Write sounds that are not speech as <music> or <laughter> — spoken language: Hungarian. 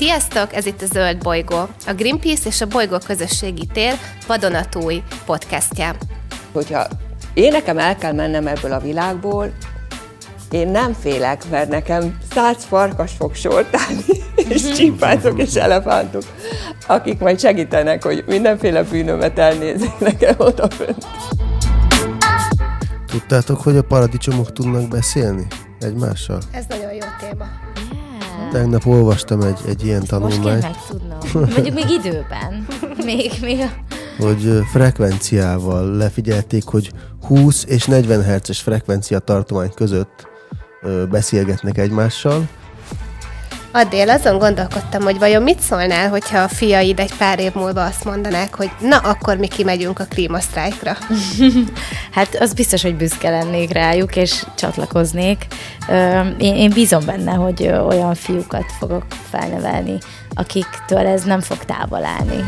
Sziasztok, ez itt a Zöld Bolygó, a Greenpeace és a Bolygó Közösségi Tér vadonatúj podcastja. Hogyha én nekem el kell mennem ebből a világból, én nem félek, mert nekem száz farkas fog sortálni, <laughs> és csimpáncok és elefántok, akik majd segítenek, hogy mindenféle bűnömet elnézzék nekem odafönt. Tudtátok, hogy a paradicsomok tudnak beszélni egymással? Ez nagyon jó téma. Tegnap olvastam egy, egy ilyen Most kell tanulmányt, megtudnom. Mondjuk még időben. <laughs> Még, még a... hogy frekvenciával lefigyelték, hogy 20 és 40 Hz-es frekvencia tartomány között beszélgetnek egymással, Addél, azon gondolkodtam, hogy vajon mit szólnál, hogyha a fiaid egy pár év múlva azt mondanák, hogy na, akkor mi kimegyünk a klímasztrájkra. <laughs> Hát az biztos, hogy büszke lennék rájuk, és csatlakoznék. Én, én bízom benne, hogy olyan fiúkat fogok felnevelni, akiktől ez nem fog távol állni.